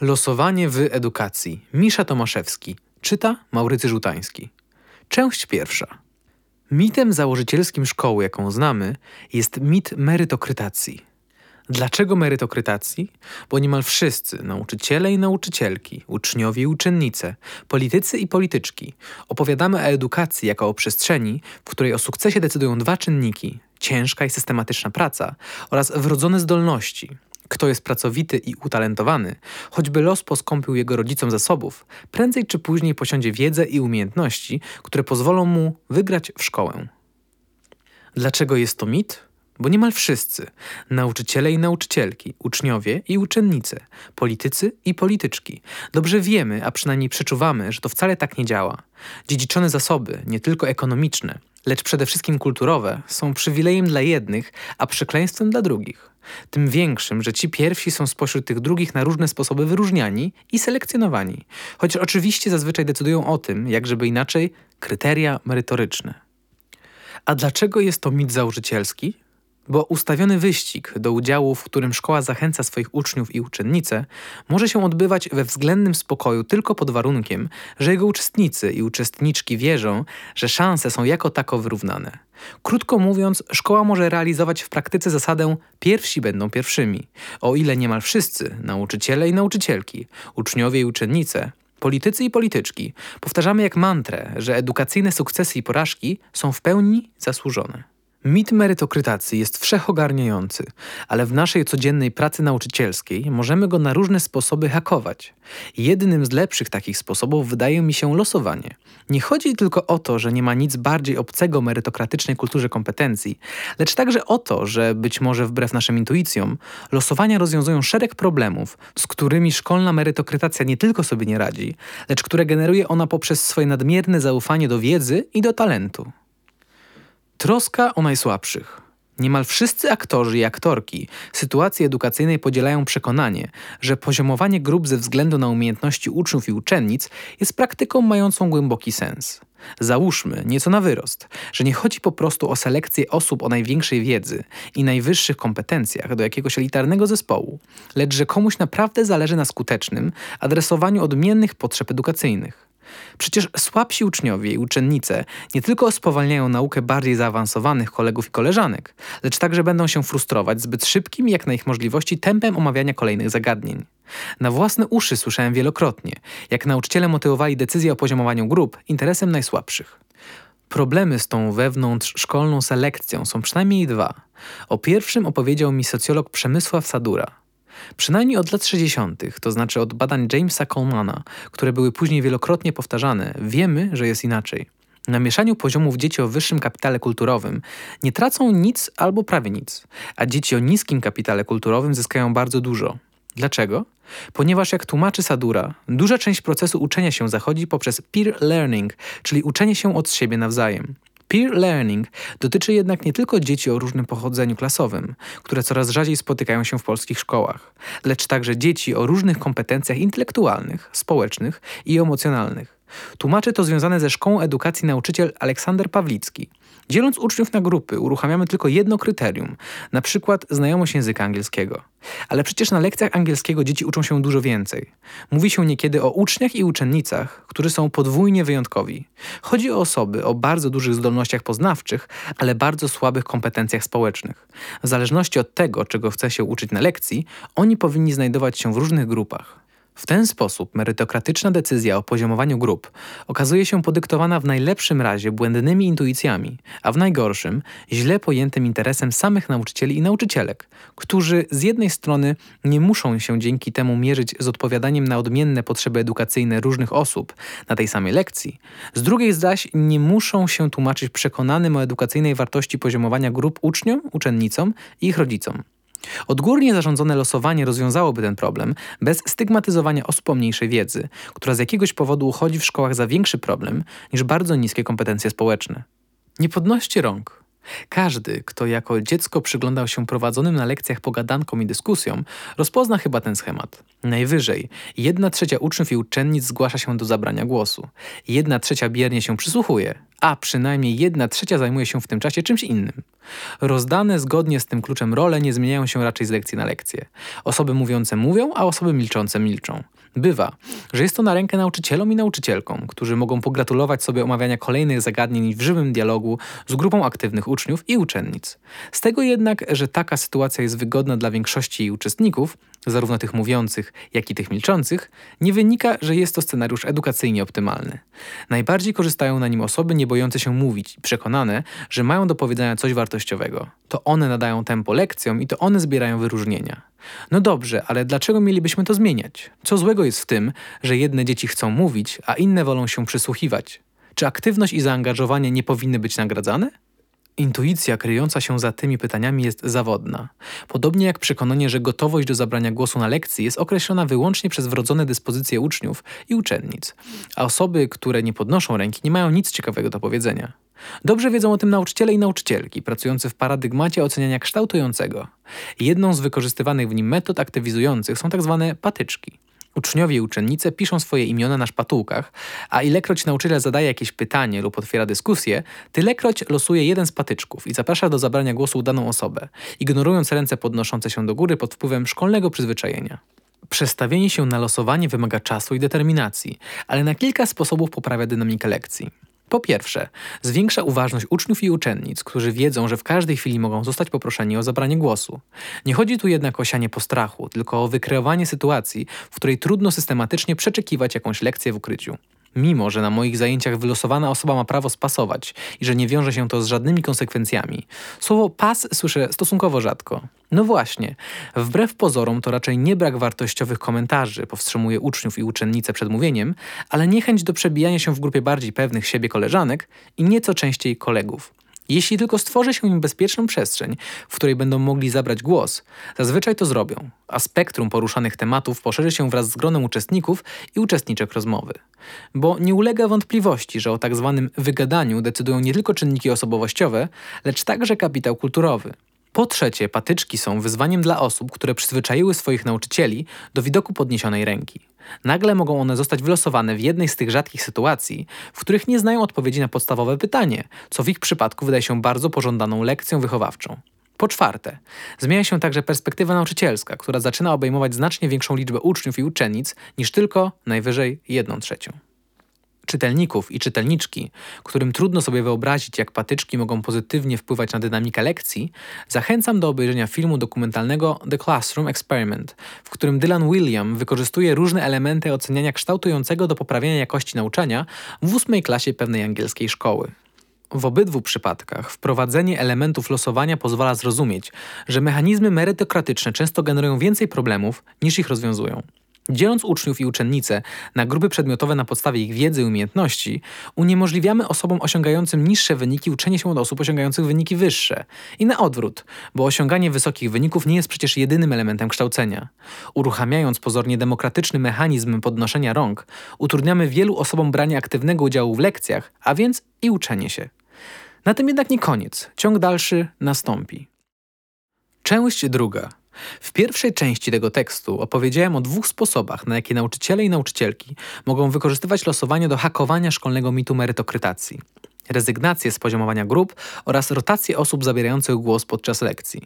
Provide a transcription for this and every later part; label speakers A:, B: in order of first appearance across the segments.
A: Losowanie w edukacji. Misza Tomaszewski. Czyta Maurycy Żutański. Część pierwsza. Mitem założycielskim szkoły, jaką znamy, jest mit merytokrytacji. Dlaczego merytokrytacji? Bo niemal wszyscy, nauczyciele i nauczycielki, uczniowie i uczennice, politycy i polityczki, opowiadamy o edukacji jako o przestrzeni, w której o sukcesie decydują dwa czynniki ciężka i systematyczna praca oraz wrodzone zdolności, kto jest pracowity i utalentowany, choćby los poskąpił jego rodzicom zasobów, prędzej czy później posiądzie wiedzę i umiejętności, które pozwolą mu wygrać w szkołę. Dlaczego jest to mit? Bo niemal wszyscy nauczyciele i nauczycielki, uczniowie i uczennice, politycy i polityczki dobrze wiemy, a przynajmniej przeczuwamy, że to wcale tak nie działa. Dziedziczone zasoby, nie tylko ekonomiczne, lecz przede wszystkim kulturowe, są przywilejem dla jednych, a przekleństwem dla drugich. Tym większym, że ci pierwsi są spośród tych drugich na różne sposoby wyróżniani i selekcjonowani, chociaż oczywiście zazwyczaj decydują o tym, jak żeby inaczej, kryteria merytoryczne. A dlaczego jest to mit założycielski? Bo ustawiony wyścig do udziału, w którym szkoła zachęca swoich uczniów i uczennice, może się odbywać we względnym spokoju tylko pod warunkiem, że jego uczestnicy i uczestniczki wierzą, że szanse są jako tako wyrównane. Krótko mówiąc, szkoła może realizować w praktyce zasadę pierwsi będą pierwszymi, o ile niemal wszyscy, nauczyciele i nauczycielki, uczniowie i uczennice, politycy i polityczki, powtarzamy jak mantrę, że edukacyjne sukcesy i porażki są w pełni zasłużone. Mit merytokrytacji jest wszechogarniający, ale w naszej codziennej pracy nauczycielskiej możemy go na różne sposoby hakować. Jednym z lepszych takich sposobów wydaje mi się losowanie. Nie chodzi tylko o to, że nie ma nic bardziej obcego merytokratycznej kulturze kompetencji, lecz także o to, że być może wbrew naszym intuicjom, losowania rozwiązują szereg problemów, z którymi szkolna merytokrytacja nie tylko sobie nie radzi, lecz które generuje ona poprzez swoje nadmierne zaufanie do wiedzy i do talentu. Troska o najsłabszych. Niemal wszyscy aktorzy i aktorki sytuacji edukacyjnej podzielają przekonanie, że poziomowanie grup ze względu na umiejętności uczniów i uczennic jest praktyką mającą głęboki sens. Załóżmy, nieco na wyrost, że nie chodzi po prostu o selekcję osób o największej wiedzy i najwyższych kompetencjach do jakiegoś elitarnego zespołu, lecz że komuś naprawdę zależy na skutecznym adresowaniu odmiennych potrzeb edukacyjnych. Przecież słabsi uczniowie i uczennice nie tylko spowalniają naukę bardziej zaawansowanych kolegów i koleżanek, lecz także będą się frustrować zbyt szybkim, jak na ich możliwości, tempem omawiania kolejnych zagadnień. Na własne uszy słyszałem wielokrotnie, jak nauczyciele motywowali decyzję o poziomowaniu grup interesem najsłabszych. Problemy z tą wewnątrz szkolną selekcją są przynajmniej dwa. O pierwszym opowiedział mi socjolog Przemysław Sadura – Przynajmniej od lat 60., to znaczy od badań Jamesa Colemana, które były później wielokrotnie powtarzane, wiemy, że jest inaczej. Na mieszaniu poziomów dzieci o wyższym kapitale kulturowym nie tracą nic albo prawie nic, a dzieci o niskim kapitale kulturowym zyskają bardzo dużo. Dlaczego? Ponieważ, jak tłumaczy Sadura, duża część procesu uczenia się zachodzi poprzez peer learning, czyli uczenie się od siebie nawzajem. Peer learning dotyczy jednak nie tylko dzieci o różnym pochodzeniu klasowym, które coraz rzadziej spotykają się w polskich szkołach, lecz także dzieci o różnych kompetencjach intelektualnych, społecznych i emocjonalnych. Tłumaczy to związane ze Szkołą Edukacji nauczyciel Aleksander Pawlicki. Dzieląc uczniów na grupy, uruchamiamy tylko jedno kryterium, na przykład znajomość języka angielskiego. Ale przecież na lekcjach angielskiego dzieci uczą się dużo więcej. Mówi się niekiedy o uczniach i uczennicach, którzy są podwójnie wyjątkowi. Chodzi o osoby o bardzo dużych zdolnościach poznawczych, ale bardzo słabych kompetencjach społecznych. W zależności od tego, czego chce się uczyć na lekcji, oni powinni znajdować się w różnych grupach. W ten sposób merytokratyczna decyzja o poziomowaniu grup okazuje się podyktowana w najlepszym razie błędnymi intuicjami, a w najgorszym źle pojętym interesem samych nauczycieli i nauczycielek, którzy z jednej strony nie muszą się dzięki temu mierzyć z odpowiadaniem na odmienne potrzeby edukacyjne różnych osób na tej samej lekcji, z drugiej zaś nie muszą się tłumaczyć przekonanym o edukacyjnej wartości poziomowania grup uczniom, uczennicom i ich rodzicom. Odgórnie zarządzone losowanie rozwiązałoby ten problem bez stygmatyzowania osób o mniejszej wiedzy, która z jakiegoś powodu uchodzi w szkołach za większy problem niż bardzo niskie kompetencje społeczne. Nie podnoście rąk. Każdy, kto jako dziecko przyglądał się prowadzonym na lekcjach pogadankom i dyskusjom, rozpozna chyba ten schemat. Najwyżej, jedna trzecia uczniów i uczennic zgłasza się do zabrania głosu. Jedna trzecia biernie się przysłuchuje, a przynajmniej jedna trzecia zajmuje się w tym czasie czymś innym. Rozdane zgodnie z tym kluczem role nie zmieniają się raczej z lekcji na lekcję. Osoby mówiące mówią, a osoby milczące milczą. Bywa, że jest to na rękę nauczycielom i nauczycielkom, którzy mogą pogratulować sobie omawiania kolejnych zagadnień w żywym dialogu z grupą aktywnych uczniów i uczennic. Z tego jednak, że taka sytuacja jest wygodna dla większości jej uczestników, zarówno tych mówiących, jak i tych milczących, nie wynika, że jest to scenariusz edukacyjnie optymalny. Najbardziej korzystają na nim osoby nie bojące się mówić i przekonane, że mają do powiedzenia coś wartościowego. To one nadają tempo lekcjom i to one zbierają wyróżnienia. No dobrze, ale dlaczego mielibyśmy to zmieniać? Co złego jest w tym, że jedne dzieci chcą mówić, a inne wolą się przysłuchiwać? Czy aktywność i zaangażowanie nie powinny być nagradzane? Intuicja kryjąca się za tymi pytaniami jest zawodna. Podobnie jak przekonanie, że gotowość do zabrania głosu na lekcji jest określona wyłącznie przez wrodzone dyspozycje uczniów i uczennic, a osoby, które nie podnoszą ręki, nie mają nic ciekawego do powiedzenia. Dobrze wiedzą o tym nauczyciele i nauczycielki pracujący w paradygmacie oceniania kształtującego. Jedną z wykorzystywanych w nim metod aktywizujących są tzw. Tak patyczki. Uczniowie i uczennice piszą swoje imiona na szpatułkach, a ilekroć nauczyciel zadaje jakieś pytanie lub otwiera dyskusję, tylekroć losuje jeden z patyczków i zaprasza do zabrania głosu daną osobę, ignorując ręce podnoszące się do góry pod wpływem szkolnego przyzwyczajenia. Przestawienie się na losowanie wymaga czasu i determinacji, ale na kilka sposobów poprawia dynamikę lekcji. Po pierwsze, zwiększa uważność uczniów i uczennic, którzy wiedzą, że w każdej chwili mogą zostać poproszeni o zabranie głosu. Nie chodzi tu jednak o sianie postrachu, tylko o wykreowanie sytuacji, w której trudno systematycznie przeczekiwać jakąś lekcję w ukryciu. Mimo, że na moich zajęciach wylosowana osoba ma prawo spasować i że nie wiąże się to z żadnymi konsekwencjami, słowo pas słyszę stosunkowo rzadko. No właśnie, wbrew pozorom to raczej nie brak wartościowych komentarzy powstrzymuje uczniów i uczennice przed mówieniem, ale niechęć do przebijania się w grupie bardziej pewnych siebie koleżanek i nieco częściej kolegów. Jeśli tylko stworzy się im bezpieczną przestrzeń, w której będą mogli zabrać głos, zazwyczaj to zrobią, a spektrum poruszanych tematów poszerzy się wraz z gronem uczestników i uczestniczek rozmowy. Bo nie ulega wątpliwości, że o tak zwanym wygadaniu decydują nie tylko czynniki osobowościowe, lecz także kapitał kulturowy. Po trzecie, patyczki są wyzwaniem dla osób, które przyzwyczaiły swoich nauczycieli do widoku podniesionej ręki. Nagle mogą one zostać wylosowane w jednej z tych rzadkich sytuacji, w których nie znają odpowiedzi na podstawowe pytanie, co w ich przypadku wydaje się bardzo pożądaną lekcją wychowawczą. Po czwarte, zmienia się także perspektywa nauczycielska, która zaczyna obejmować znacznie większą liczbę uczniów i uczennic niż tylko najwyżej jedną trzecią czytelników i czytelniczki, którym trudno sobie wyobrazić, jak patyczki mogą pozytywnie wpływać na dynamikę lekcji, zachęcam do obejrzenia filmu dokumentalnego The Classroom Experiment, w którym Dylan William wykorzystuje różne elementy oceniania kształtującego do poprawienia jakości nauczania w ósmej klasie pewnej angielskiej szkoły. W obydwu przypadkach wprowadzenie elementów losowania pozwala zrozumieć, że mechanizmy merytokratyczne często generują więcej problemów niż ich rozwiązują. Dzieląc uczniów i uczennice na grupy przedmiotowe na podstawie ich wiedzy i umiejętności, uniemożliwiamy osobom osiągającym niższe wyniki uczenie się od osób osiągających wyniki wyższe. I na odwrót, bo osiąganie wysokich wyników nie jest przecież jedynym elementem kształcenia. Uruchamiając pozornie demokratyczny mechanizm podnoszenia rąk, utrudniamy wielu osobom branie aktywnego udziału w lekcjach, a więc i uczenie się. Na tym jednak nie koniec. Ciąg dalszy nastąpi. Część druga. W pierwszej części tego tekstu opowiedziałem o dwóch sposobach, na jakie nauczyciele i nauczycielki mogą wykorzystywać losowanie do hakowania szkolnego mitu merytokrytacji. Rezygnację z poziomowania grup oraz rotację osób zabierających głos podczas lekcji.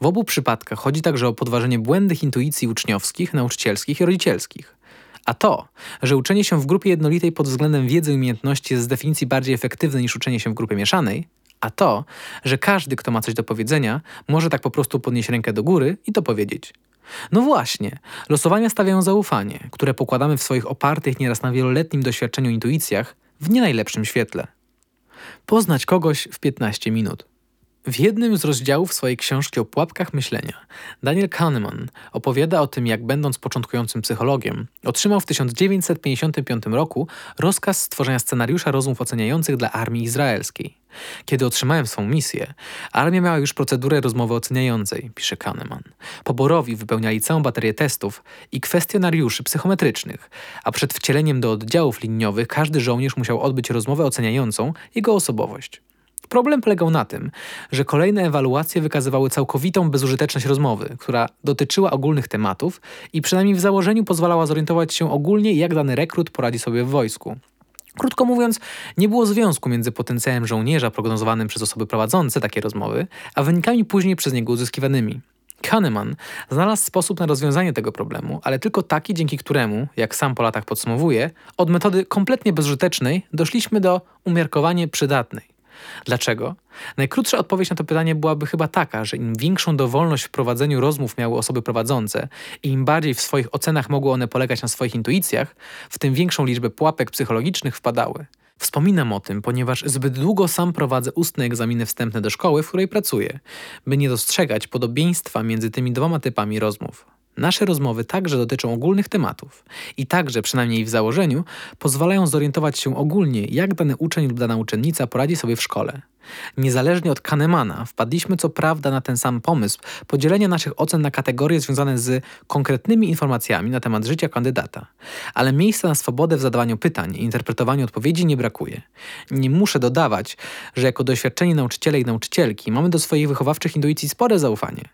A: W obu przypadkach chodzi także o podważenie błędnych intuicji uczniowskich, nauczycielskich i rodzicielskich. A to, że uczenie się w grupie jednolitej pod względem wiedzy i umiejętności jest z definicji bardziej efektywne niż uczenie się w grupie mieszanej, a to, że każdy, kto ma coś do powiedzenia, może tak po prostu podnieść rękę do góry i to powiedzieć. No właśnie, losowania stawiają zaufanie, które pokładamy w swoich opartych nieraz na wieloletnim doświadczeniu intuicjach w nie najlepszym świetle. Poznać kogoś w 15 minut. W jednym z rozdziałów swojej książki o pułapkach myślenia, Daniel Kahneman opowiada o tym, jak będąc początkującym psychologiem, otrzymał w 1955 roku rozkaz stworzenia scenariusza rozmów oceniających dla armii izraelskiej. Kiedy otrzymałem swą misję, armia miała już procedurę rozmowy oceniającej, pisze Kahneman. Poborowi wypełniali całą baterię testów i kwestionariuszy psychometrycznych, a przed wcieleniem do oddziałów liniowych każdy żołnierz musiał odbyć rozmowę oceniającą jego osobowość. Problem polegał na tym, że kolejne ewaluacje wykazywały całkowitą bezużyteczność rozmowy, która dotyczyła ogólnych tematów i przynajmniej w założeniu pozwalała zorientować się ogólnie, jak dany rekrut poradzi sobie w wojsku. Krótko mówiąc, nie było związku między potencjałem żołnierza prognozowanym przez osoby prowadzące takie rozmowy, a wynikami później przez niego uzyskiwanymi. Kahneman znalazł sposób na rozwiązanie tego problemu, ale tylko taki, dzięki któremu, jak sam po latach podsumowuje, od metody kompletnie bezużytecznej doszliśmy do umiarkowanie przydatnej. Dlaczego? Najkrótsza odpowiedź na to pytanie byłaby chyba taka, że im większą dowolność w prowadzeniu rozmów miały osoby prowadzące i im bardziej w swoich ocenach mogły one polegać na swoich intuicjach, w tym większą liczbę pułapek psychologicznych wpadały. Wspominam o tym, ponieważ zbyt długo sam prowadzę ustne egzaminy wstępne do szkoły, w której pracuję, by nie dostrzegać podobieństwa między tymi dwoma typami rozmów. Nasze rozmowy także dotyczą ogólnych tematów i także, przynajmniej w założeniu, pozwalają zorientować się ogólnie, jak dany uczeń lub dana uczennica poradzi sobie w szkole. Niezależnie od Kahnemana, wpadliśmy co prawda na ten sam pomysł podzielenia naszych ocen na kategorie związane z konkretnymi informacjami na temat życia kandydata, ale miejsca na swobodę w zadawaniu pytań i interpretowaniu odpowiedzi nie brakuje. Nie muszę dodawać, że jako doświadczeni nauczyciele i nauczycielki mamy do swoich wychowawczych intuicji spore zaufanie.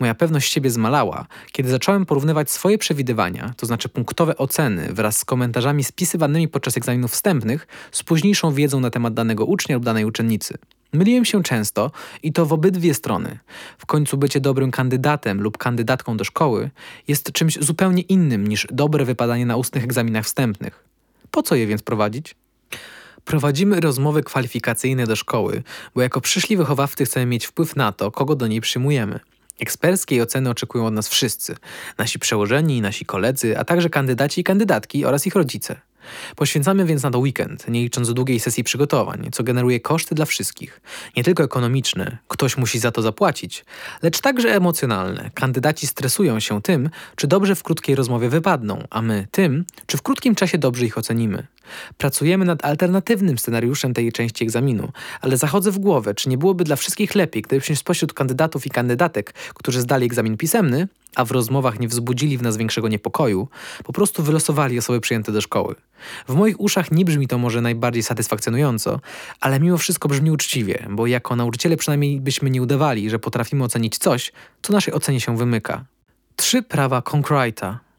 A: Moja pewność siebie zmalała, kiedy zacząłem porównywać swoje przewidywania, to znaczy punktowe oceny wraz z komentarzami spisywanymi podczas egzaminów wstępnych, z późniejszą wiedzą na temat danego ucznia lub danej uczennicy. Myliłem się często i to w obydwie strony. W końcu bycie dobrym kandydatem lub kandydatką do szkoły jest czymś zupełnie innym niż dobre wypadanie na ustnych egzaminach wstępnych. Po co je więc prowadzić? Prowadzimy rozmowy kwalifikacyjne do szkoły, bo jako przyszli wychowawcy chcemy mieć wpływ na to, kogo do niej przyjmujemy. Eksperckiej oceny oczekują od nas wszyscy: nasi przełożeni, nasi koledzy, a także kandydaci i kandydatki oraz ich rodzice. Poświęcamy więc na to weekend, nie licząc długiej sesji przygotowań, co generuje koszty dla wszystkich. Nie tylko ekonomiczne, ktoś musi za to zapłacić, lecz także emocjonalne. Kandydaci stresują się tym, czy dobrze w krótkiej rozmowie wypadną, a my tym, czy w krótkim czasie dobrze ich ocenimy. Pracujemy nad alternatywnym scenariuszem tej części egzaminu, ale zachodzę w głowę, czy nie byłoby dla wszystkich lepiej, gdybyśmy spośród kandydatów i kandydatek, którzy zdali egzamin pisemny, a w rozmowach nie wzbudzili w nas większego niepokoju, po prostu wylosowali osoby przyjęte do szkoły. W moich uszach nie brzmi to może najbardziej satysfakcjonująco, ale mimo wszystko brzmi uczciwie, bo jako nauczyciele przynajmniej byśmy nie udawali, że potrafimy ocenić coś, co naszej ocenie się wymyka. Trzy prawa Concreta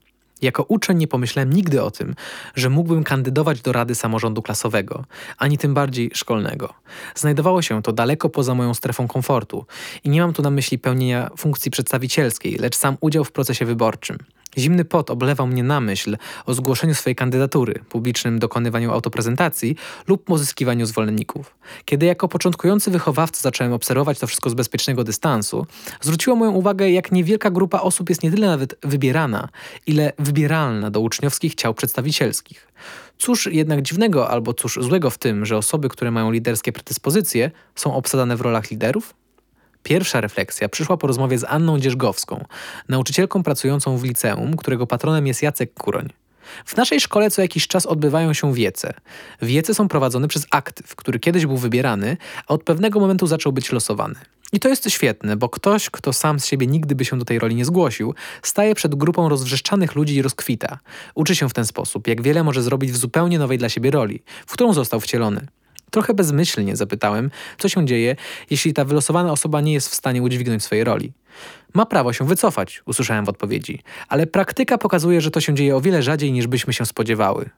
A: jako uczeń nie pomyślałem nigdy o tym, że mógłbym kandydować do Rady Samorządu Klasowego, ani tym bardziej szkolnego. Znajdowało się to daleko poza moją strefą komfortu i nie mam tu na myśli pełnienia funkcji przedstawicielskiej, lecz sam udział w procesie wyborczym. Zimny pot oblewał mnie na myśl o zgłoszeniu swojej kandydatury, publicznym dokonywaniu autoprezentacji lub pozyskiwaniu zwolenników. Kiedy jako początkujący wychowawca zacząłem obserwować to wszystko z bezpiecznego dystansu, zwróciło moją uwagę, jak niewielka grupa osób jest nie tyle nawet wybierana, ile wybieralna do uczniowskich ciał przedstawicielskich. Cóż jednak dziwnego albo cóż złego w tym, że osoby, które mają liderskie predyspozycje, są obsadzane w rolach liderów? Pierwsza refleksja przyszła po rozmowie z Anną Dzierżgowską, nauczycielką pracującą w liceum, którego patronem jest Jacek Kuroń. W naszej szkole co jakiś czas odbywają się wiece. Wiece są prowadzone przez aktyw, który kiedyś był wybierany, a od pewnego momentu zaczął być losowany. I to jest świetne, bo ktoś, kto sam z siebie nigdy by się do tej roli nie zgłosił, staje przed grupą rozwrzeszczanych ludzi i rozkwita. Uczy się w ten sposób, jak wiele może zrobić w zupełnie nowej dla siebie roli, w którą został wcielony. Trochę bezmyślnie zapytałem, co się dzieje, jeśli ta wylosowana osoba nie jest w stanie udźwignąć swojej roli. Ma prawo się wycofać, usłyszałem w odpowiedzi, ale praktyka pokazuje, że to się dzieje o wiele rzadziej niż byśmy się spodziewały.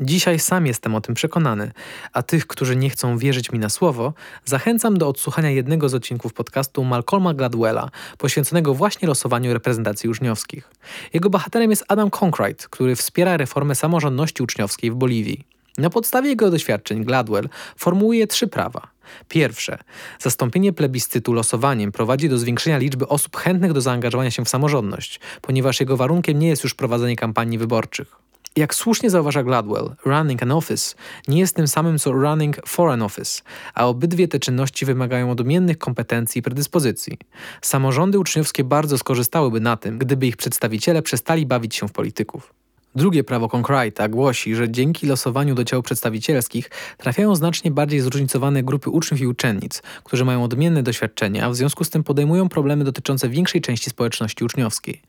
A: Dzisiaj sam jestem o tym przekonany, a tych, którzy nie chcą wierzyć mi na słowo, zachęcam do odsłuchania jednego z odcinków podcastu Malcolma Gladwella, poświęconego właśnie losowaniu reprezentacji uczniowskich. Jego bohaterem jest Adam Concrete, który wspiera reformę samorządności uczniowskiej w Boliwii. Na podstawie jego doświadczeń Gladwell formułuje trzy prawa. Pierwsze, zastąpienie plebiscytu losowaniem prowadzi do zwiększenia liczby osób chętnych do zaangażowania się w samorządność, ponieważ jego warunkiem nie jest już prowadzenie kampanii wyborczych. Jak słusznie zauważa Gladwell, running an office nie jest tym samym co running for an office, a obydwie te czynności wymagają odmiennych kompetencji i predyspozycji. Samorządy uczniowskie bardzo skorzystałyby na tym, gdyby ich przedstawiciele przestali bawić się w polityków. Drugie prawo Concreta głosi, że dzięki losowaniu do ciał przedstawicielskich trafiają znacznie bardziej zróżnicowane grupy uczniów i uczennic, którzy mają odmienne doświadczenia, a w związku z tym podejmują problemy dotyczące większej części społeczności uczniowskiej.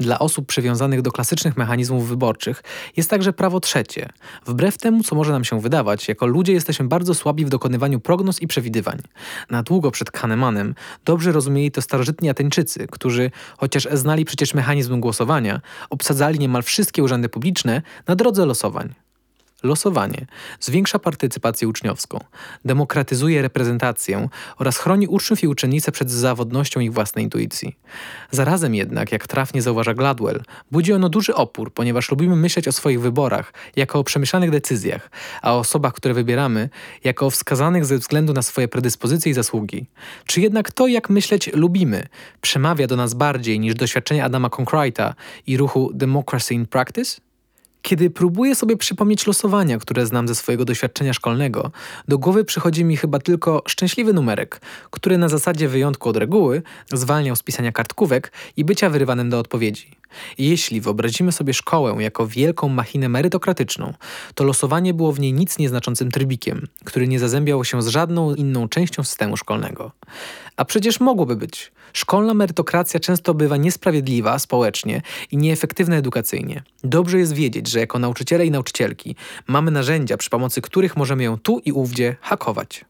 A: Dla osób przywiązanych do klasycznych mechanizmów wyborczych jest także prawo trzecie. Wbrew temu, co może nam się wydawać, jako ludzie jesteśmy bardzo słabi w dokonywaniu prognoz i przewidywań. Na długo przed Kahnemanem dobrze rozumieli to starożytni Ateńczycy, którzy, chociaż znali przecież mechanizm głosowania, obsadzali niemal wszystkie urzędy publiczne na drodze losowań. Losowanie zwiększa partycypację uczniowską, demokratyzuje reprezentację oraz chroni uczniów i uczennice przed zawodnością ich własnej intuicji. Zarazem jednak, jak trafnie zauważa Gladwell, budzi ono duży opór, ponieważ lubimy myśleć o swoich wyborach jako o przemyślanych decyzjach, a o osobach, które wybieramy, jako o wskazanych ze względu na swoje predyspozycje i zasługi. Czy jednak to, jak myśleć lubimy, przemawia do nas bardziej niż doświadczenie Adama Concreta i ruchu Democracy in Practice? Kiedy próbuję sobie przypomnieć losowania, które znam ze swojego doświadczenia szkolnego, do głowy przychodzi mi chyba tylko szczęśliwy numerek, który na zasadzie wyjątku od reguły zwalniał z pisania kartkówek i bycia wyrywanym do odpowiedzi. Jeśli wyobrazimy sobie szkołę jako wielką machinę merytokratyczną, to losowanie było w niej nic nieznaczącym trybikiem, który nie zazębiał się z żadną inną częścią systemu szkolnego. A przecież mogłoby być. Szkolna merytokracja często bywa niesprawiedliwa społecznie i nieefektywna edukacyjnie. Dobrze jest wiedzieć, że jako nauczyciele i nauczycielki mamy narzędzia, przy pomocy których możemy ją tu i ówdzie hakować.